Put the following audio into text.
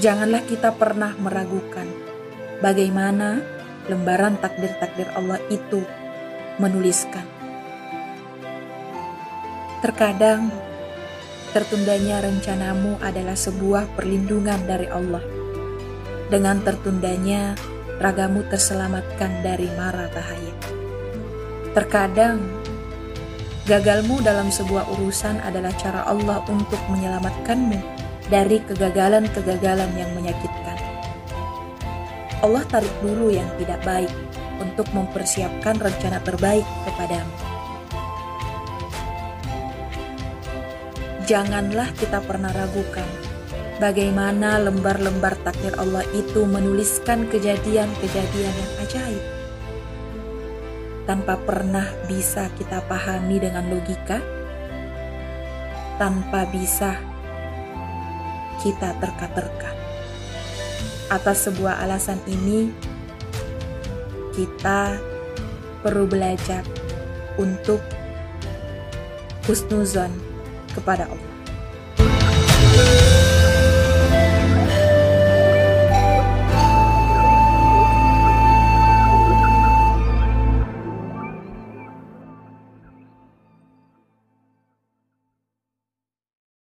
Janganlah kita pernah meragukan bagaimana lembaran takdir-takdir Allah itu menuliskan. Terkadang tertundanya rencanamu adalah sebuah perlindungan dari Allah. Dengan tertundanya, ragamu terselamatkan dari mara bahaya. Terkadang, gagalmu dalam sebuah urusan adalah cara Allah untuk menyelamatkanmu dari kegagalan-kegagalan yang menyakitkan. Allah tarik dulu yang tidak baik untuk mempersiapkan rencana terbaik kepadamu. Janganlah kita pernah ragukan bagaimana lembar-lembar takdir Allah itu menuliskan kejadian-kejadian yang ajaib. Tanpa pernah bisa kita pahami dengan logika, tanpa bisa kita terka-terka. Atas sebuah alasan ini, kita perlu belajar untuk husnuzon kepada Allah.